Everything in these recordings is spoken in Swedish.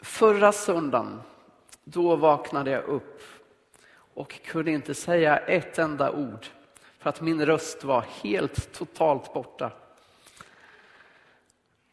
Förra söndagen, då vaknade jag upp och kunde inte säga ett enda ord för att min röst var helt totalt borta.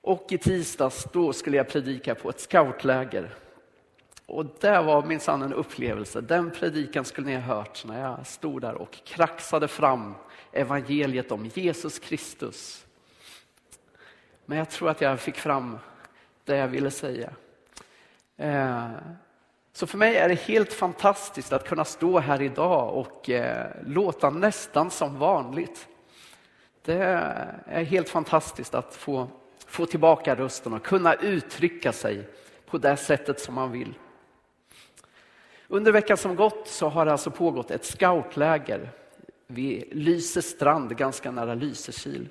Och i tisdags, då skulle jag predika på ett scoutläger. Och det var minsann en upplevelse. Den predikan skulle ni ha hört när jag stod där och kraxade fram evangeliet om Jesus Kristus. Men jag tror att jag fick fram det jag ville säga. Eh, så för mig är det helt fantastiskt att kunna stå här idag och eh, låta nästan som vanligt. Det är helt fantastiskt att få, få tillbaka rösten och kunna uttrycka sig på det sättet som man vill. Under veckan som gått så har det alltså pågått ett scoutläger vid Lyse strand, ganska nära Lysekil.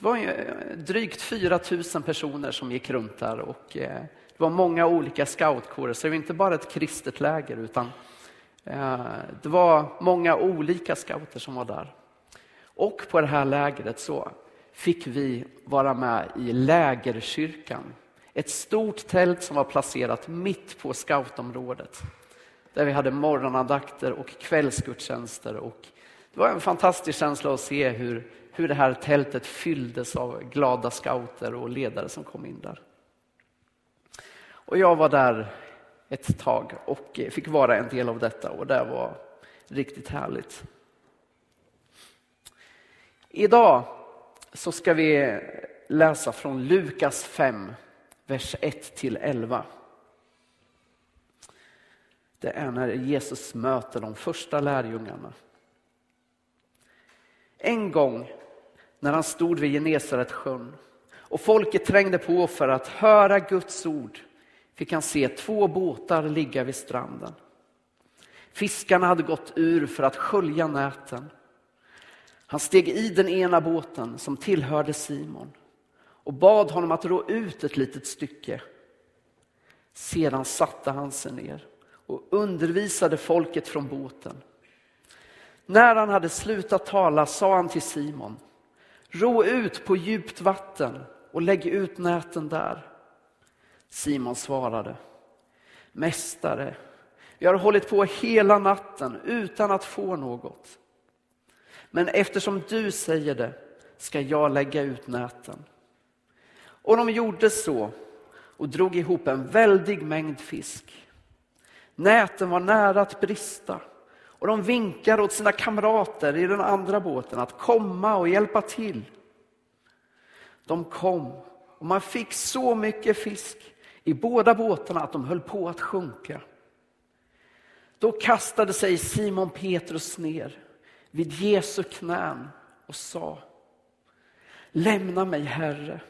Det var eh, drygt 4 000 personer som gick runt där och eh, det var många olika scoutkårer, så det var inte bara ett kristet läger utan eh, det var många olika scouter som var där. Och på det här lägret så fick vi vara med i lägerkyrkan. Ett stort tält som var placerat mitt på scoutområdet. Där vi hade morgonandakter och kvällsgudstjänster. Och det var en fantastisk känsla att se hur, hur det här tältet fylldes av glada scouter och ledare som kom in där. Och jag var där ett tag och fick vara en del av detta och det var riktigt härligt. Idag så ska vi läsa från Lukas 5, vers 1 till 11. Det är när Jesus möter de första lärjungarna. En gång när han stod vid Genesaret sjön och folket trängde på för att höra Guds ord fick han se två båtar ligga vid stranden. Fiskarna hade gått ur för att skölja näten. Han steg i den ena båten som tillhörde Simon och bad honom att rå ut ett litet stycke. Sedan satte han sig ner och undervisade folket från båten. När han hade slutat tala sa han till Simon, ro ut på djupt vatten och lägg ut näten där. Simon svarade, Mästare, vi har hållit på hela natten utan att få något. Men eftersom du säger det ska jag lägga ut näten. Och de gjorde så och drog ihop en väldig mängd fisk. Näten var nära att brista och de vinkar åt sina kamrater i den andra båten att komma och hjälpa till. De kom och man fick så mycket fisk i båda båtarna att de höll på att sjunka. Då kastade sig Simon Petrus ner vid Jesu knän och sa Lämna mig Herre,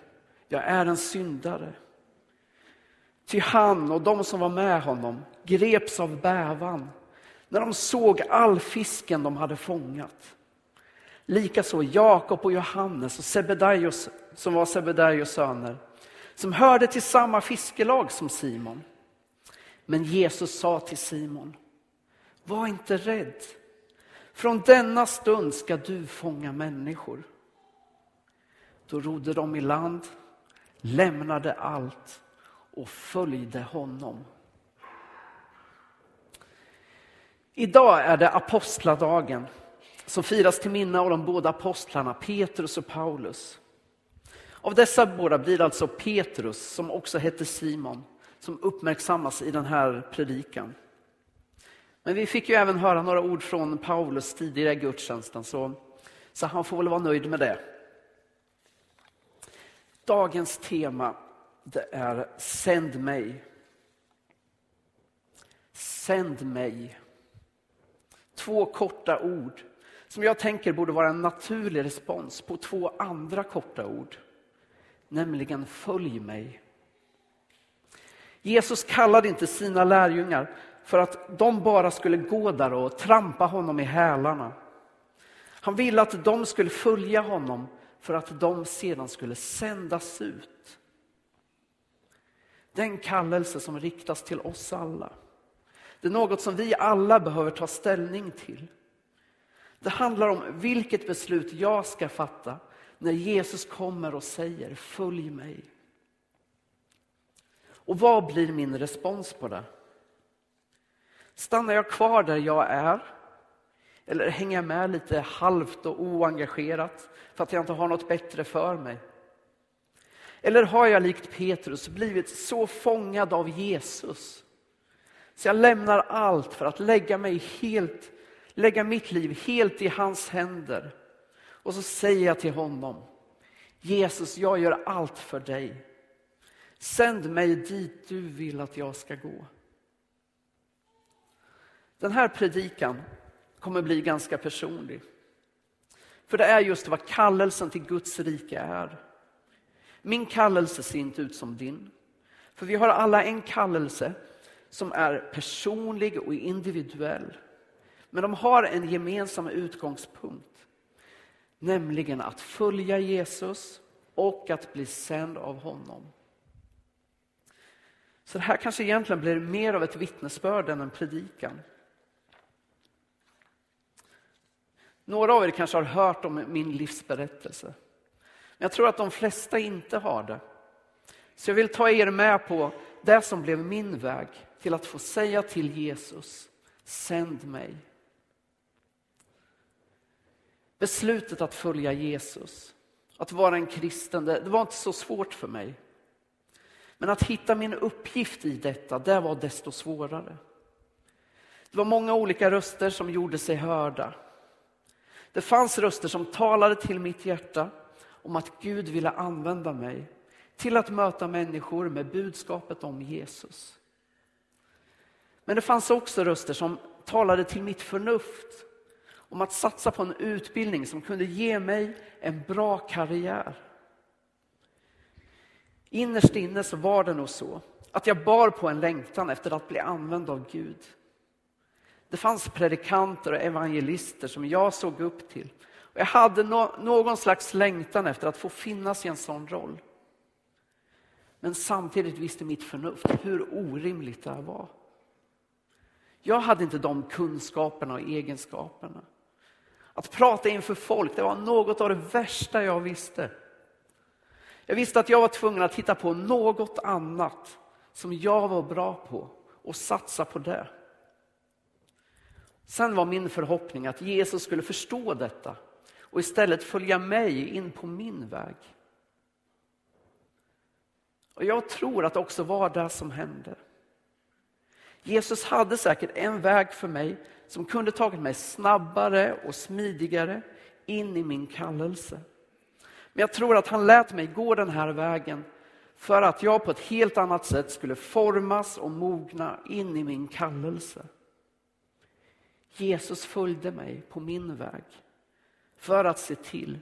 jag är en syndare. Ty han och de som var med honom greps av bävan när de såg all fisken de hade fångat. Likaså Jakob och Johannes och Sebedaios, som var Sebedaios söner som hörde till samma fiskelag som Simon. Men Jesus sa till Simon, var inte rädd. Från denna stund ska du fånga människor. Då rodde de i land, lämnade allt och följde honom. Idag är det apostladagen som firas till minne av de båda apostlarna Petrus och Paulus. Av dessa båda blir det alltså Petrus, som också hette Simon, som uppmärksammas i den här predikan. Men vi fick ju även höra några ord från Paulus tidigare i gudstjänsten, så, så han får väl vara nöjd med det. Dagens tema det är Sänd mig. Sänd mig. Två korta ord som jag tänker borde vara en naturlig respons på två andra korta ord nämligen följ mig. Jesus kallade inte sina lärjungar för att de bara skulle gå där och trampa honom i hälarna. Han ville att de skulle följa honom för att de sedan skulle sändas ut. Den kallelse som riktas till oss alla. Det är något som vi alla behöver ta ställning till. Det handlar om vilket beslut jag ska fatta när Jesus kommer och säger följ mig. Och vad blir min respons på det? Stannar jag kvar där jag är? Eller hänger jag med lite halvt och oengagerat för att jag inte har något bättre för mig? Eller har jag likt Petrus blivit så fångad av Jesus så jag lämnar allt för att lägga, mig helt, lägga mitt liv helt i hans händer. Och så säger jag till honom, Jesus jag gör allt för dig. Sänd mig dit du vill att jag ska gå. Den här predikan kommer bli ganska personlig. För det är just vad kallelsen till Guds rike är. Min kallelse ser inte ut som din. För vi har alla en kallelse som är personlig och individuell. Men de har en gemensam utgångspunkt. Nämligen att följa Jesus och att bli sänd av honom. Så det här kanske egentligen blir mer av ett vittnesbörd än en predikan. Några av er kanske har hört om min livsberättelse. Men jag tror att de flesta inte har det. Så jag vill ta er med på det som blev min väg till att få säga till Jesus, sänd mig. Beslutet att följa Jesus, att vara en kristen, det, var inte så svårt för mig. Men att hitta min uppgift i detta, det var desto svårare. Det var många olika röster som gjorde sig hörda. Det fanns röster som talade till mitt hjärta om att Gud ville använda mig till att möta människor med budskapet om Jesus. Men det fanns också röster som talade till mitt förnuft om att satsa på en utbildning som kunde ge mig en bra karriär. Innerst inne så var det nog så att jag bar på en längtan efter att bli använd av Gud. Det fanns predikanter och evangelister som jag såg upp till. Och jag hade no någon slags längtan efter att få finnas i en sån roll. Men samtidigt visste mitt förnuft hur orimligt det var. Jag hade inte de kunskaperna och egenskaperna. Att prata inför folk, det var något av det värsta jag visste. Jag visste att jag var tvungen att hitta på något annat som jag var bra på och satsa på det. Sen var min förhoppning att Jesus skulle förstå detta och istället följa mig in på min väg. Och jag tror att det också var det som hände. Jesus hade säkert en väg för mig som kunde tagit mig snabbare och smidigare in i min kallelse. Men jag tror att han lät mig gå den här vägen för att jag på ett helt annat sätt skulle formas och mogna in i min kallelse. Jesus följde mig på min väg för att se till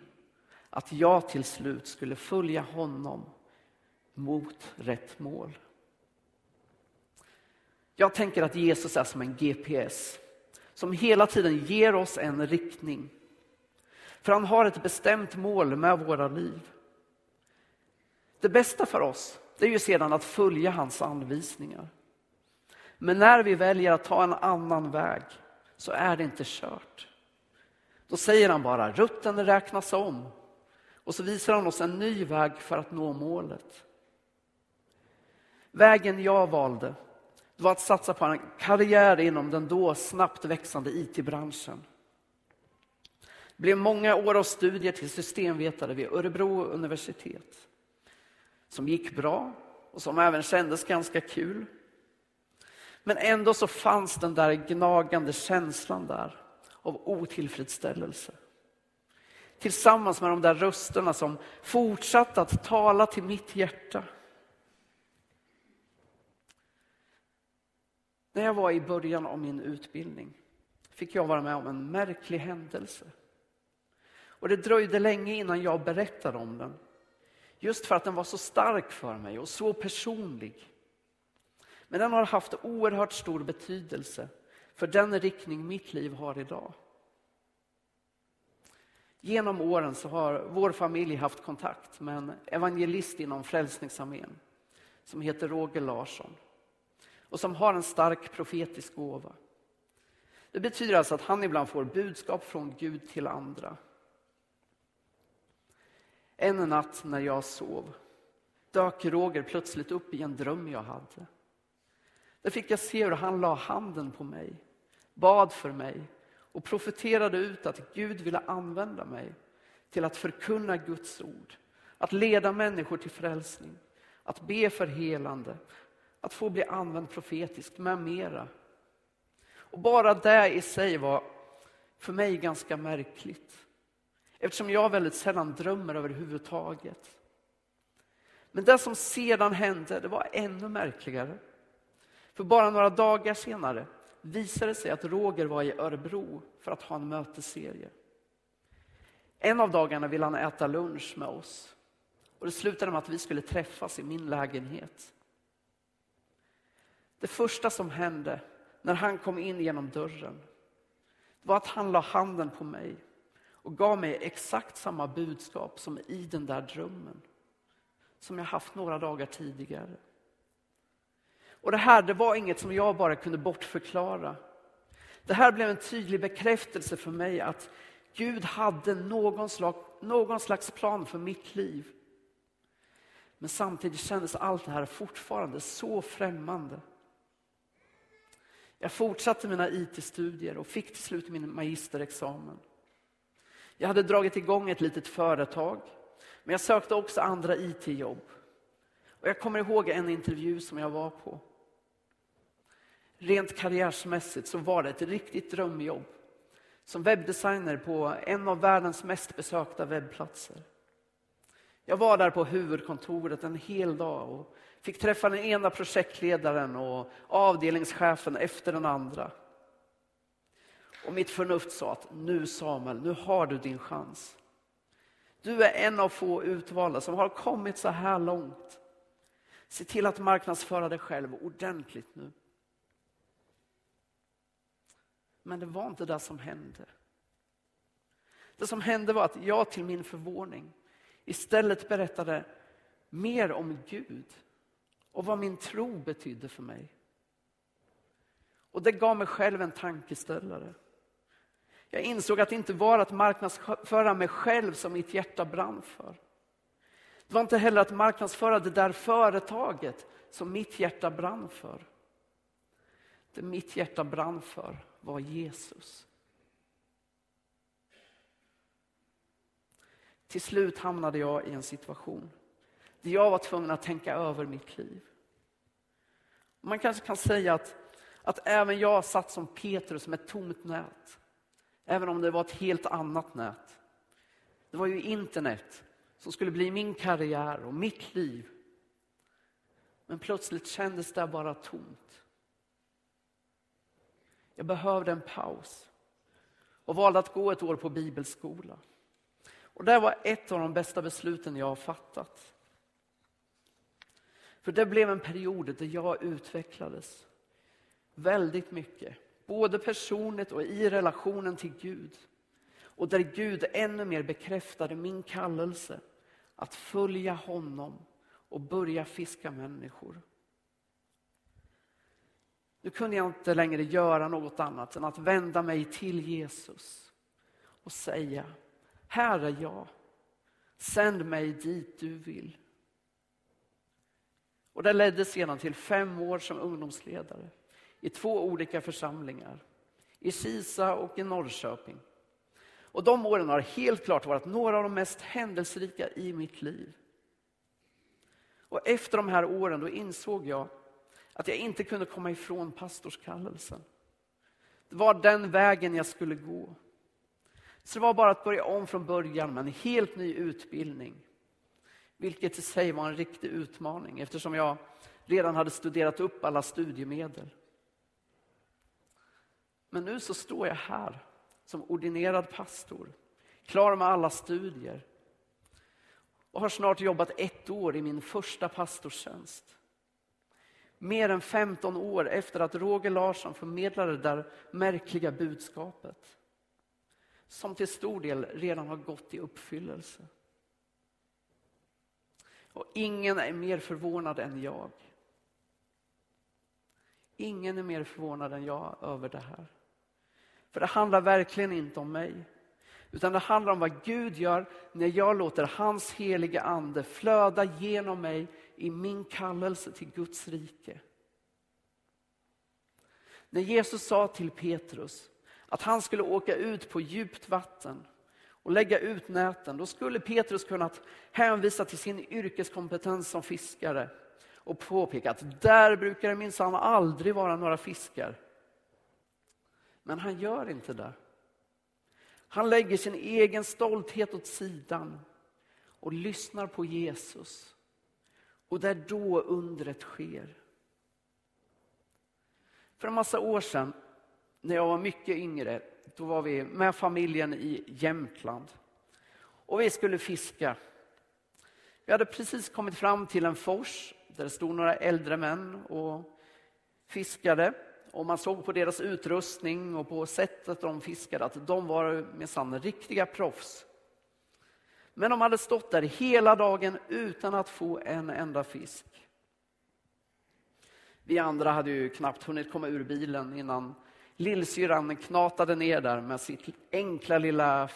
att jag till slut skulle följa honom mot rätt mål. Jag tänker att Jesus är som en GPS som hela tiden ger oss en riktning. För han har ett bestämt mål med våra liv. Det bästa för oss det är ju sedan att följa hans anvisningar. Men när vi väljer att ta en annan väg så är det inte kört. Då säger han bara rutten räknas om och så visar han oss en ny väg för att nå målet. Vägen jag valde var att satsa på en karriär inom den då snabbt växande IT-branschen. Det blev många år av studier till systemvetare vid Örebro universitet som gick bra och som även kändes ganska kul. Men ändå så fanns den där gnagande känslan där av otillfredsställelse. Tillsammans med de där rösterna som fortsatte att tala till mitt hjärta. När jag var i början av min utbildning fick jag vara med om en märklig händelse. Och det dröjde länge innan jag berättade om den. Just för att den var så stark för mig och så personlig. Men den har haft oerhört stor betydelse för den riktning mitt liv har idag. Genom åren så har vår familj haft kontakt med en evangelist inom Frälsningsarmén som heter Roger Larsson och som har en stark profetisk gåva. Det betyder alltså att han ibland får budskap från Gud till andra. En natt när jag sov dök Roger plötsligt upp i en dröm jag hade. Där fick jag se hur han la handen på mig, bad för mig och profeterade ut att Gud ville använda mig till att förkunna Guds ord, att leda människor till frälsning, att be för helande, att få bli använd profetiskt med mera. Och bara det i sig var för mig ganska märkligt. Eftersom jag väldigt sällan drömmer överhuvudtaget. Men det som sedan hände, det var ännu märkligare. För bara några dagar senare visade det sig att Roger var i Örebro för att ha en mötesserie. En av dagarna ville han äta lunch med oss. Och Det slutade med att vi skulle träffas i min lägenhet. Det första som hände när han kom in genom dörren var att han la handen på mig och gav mig exakt samma budskap som i den där drömmen som jag haft några dagar tidigare. Och det här det var inget som jag bara kunde bortförklara. Det här blev en tydlig bekräftelse för mig att Gud hade någon slags, någon slags plan för mitt liv. Men samtidigt kändes allt det här fortfarande så främmande. Jag fortsatte mina IT-studier och fick till slut min magisterexamen. Jag hade dragit igång ett litet företag, men jag sökte också andra IT-jobb. Och jag kommer ihåg en intervju som jag var på. Rent karriärsmässigt så var det ett riktigt drömjobb som webbdesigner på en av världens mest besökta webbplatser. Jag var där på huvudkontoret en hel dag och fick träffa den ena projektledaren och avdelningschefen efter den andra. Och mitt förnuft sa att nu Samuel, nu har du din chans. Du är en av få utvalda som har kommit så här långt. Se till att marknadsföra dig själv ordentligt nu. Men det var inte det som hände. Det som hände var att jag till min förvåning istället berättade mer om Gud och vad min tro betydde för mig. Och det gav mig själv en tankeställare. Jag insåg att det inte var att marknadsföra mig själv som mitt hjärta brann för. Det var inte heller att marknadsföra det där företaget som mitt hjärta brann för. Det mitt hjärta brann för var Jesus. Till slut hamnade jag i en situation där jag var tvungen att tänka över mitt liv. Man kanske kan säga att, att även jag satt som Petrus med ett tomt nät. Även om det var ett helt annat nät. Det var ju internet som skulle bli min karriär och mitt liv. Men plötsligt kändes det bara tomt. Jag behövde en paus och valde att gå ett år på bibelskola. Och det var ett av de bästa besluten jag har fattat. För det blev en period där jag utvecklades väldigt mycket. Både personligt och i relationen till Gud. Och där Gud ännu mer bekräftade min kallelse att följa honom och börja fiska människor. Nu kunde jag inte längre göra något annat än att vända mig till Jesus och säga, här är jag, sänd mig dit du vill. Och det ledde sedan till fem år som ungdomsledare i två olika församlingar, i Kisa och i Norrköping. Och de åren har helt klart varit några av de mest händelserika i mitt liv. Och efter de här åren då insåg jag att jag inte kunde komma ifrån pastorskallelsen. Det var den vägen jag skulle gå. Så det var bara att börja om från början med en helt ny utbildning. Vilket i sig var en riktig utmaning eftersom jag redan hade studerat upp alla studiemedel. Men nu så står jag här som ordinerad pastor, klar med alla studier och har snart jobbat ett år i min första pastorstjänst. Mer än 15 år efter att Roger Larsson förmedlade det där märkliga budskapet som till stor del redan har gått i uppfyllelse. Och ingen är mer förvånad än jag. Ingen är mer förvånad än jag över det här. För det handlar verkligen inte om mig. Utan det handlar om vad Gud gör när jag låter hans heliga ande flöda genom mig i min kallelse till Guds rike. När Jesus sa till Petrus att han skulle åka ut på djupt vatten och lägga ut näten, då skulle Petrus kunnat hänvisa till sin yrkeskompetens som fiskare och påpeka att där brukar det minsann aldrig vara några fiskar. Men han gör inte det. Han lägger sin egen stolthet åt sidan och lyssnar på Jesus. Och det är då undret sker. För en massa år sedan, när jag var mycket yngre, då var vi med familjen i Jämtland. Och vi skulle fiska. Vi hade precis kommit fram till en fors där det stod några äldre män och fiskade. Och man såg på deras utrustning och på sättet de fiskade att de var minsann riktiga proffs. Men de hade stått där hela dagen utan att få en enda fisk. Vi andra hade ju knappt hunnit komma ur bilen innan lillsyrran knatade ner där med sitt enkla lilla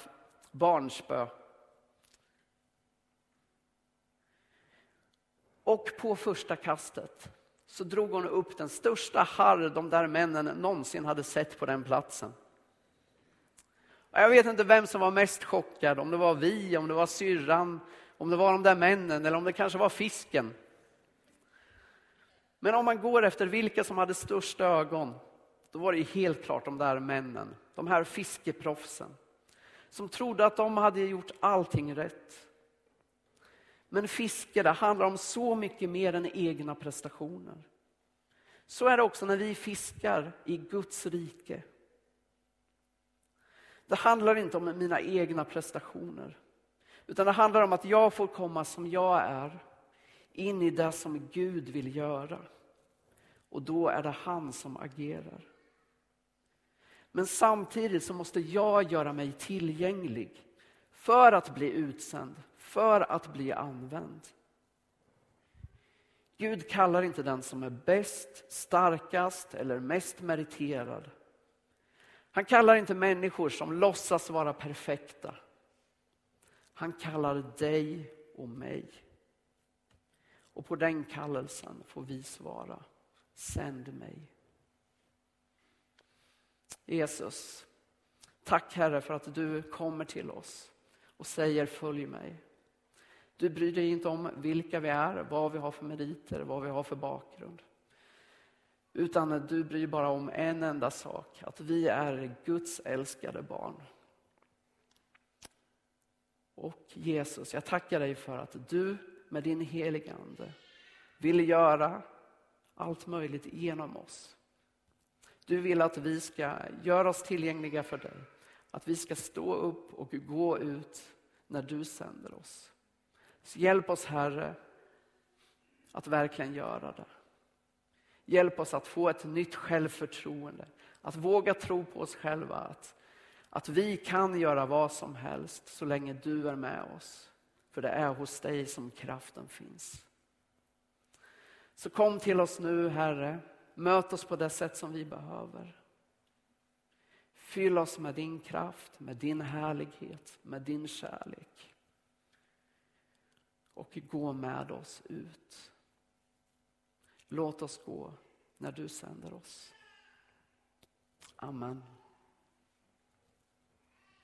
barnspö. Och på första kastet så drog hon upp den största harr de där männen någonsin hade sett på den platsen. Jag vet inte vem som var mest chockad, om det var vi, om det var syrran, om det var de där männen eller om det kanske var fisken. Men om man går efter vilka som hade störst ögon, då var det helt klart de där männen, de här fiskeproffsen, som trodde att de hade gjort allting rätt. Men fiske, det handlar om så mycket mer än egna prestationer. Så är det också när vi fiskar i Guds rike. Det handlar inte om mina egna prestationer, utan det handlar om att jag får komma som jag är in i det som Gud vill göra. Och då är det han som agerar. Men samtidigt så måste jag göra mig tillgänglig för att bli utsänd, för att bli använd. Gud kallar inte den som är bäst, starkast eller mest meriterad. Han kallar inte människor som låtsas vara perfekta. Han kallar dig och mig. Och på den kallelsen får vi svara, sänd mig. Jesus, tack Herre för att du kommer till oss och säger följ mig. Du bryr dig inte om vilka vi är, vad vi har för meriter, vad vi har för bakgrund. Utan du bryr bara om en enda sak, att vi är Guds älskade barn. Och Jesus, jag tackar dig för att du med din heliga Ande vill göra allt möjligt genom oss. Du vill att vi ska göra oss tillgängliga för dig. Att vi ska stå upp och gå ut när du sänder oss. Så hjälp oss Herre att verkligen göra det. Hjälp oss att få ett nytt självförtroende. Att våga tro på oss själva. Att, att vi kan göra vad som helst så länge du är med oss. För det är hos dig som kraften finns. Så kom till oss nu Herre. Möt oss på det sätt som vi behöver. Fyll oss med din kraft, med din härlighet, med din kärlek. Och gå med oss ut. Låt oss gå när du sänder oss. Amen.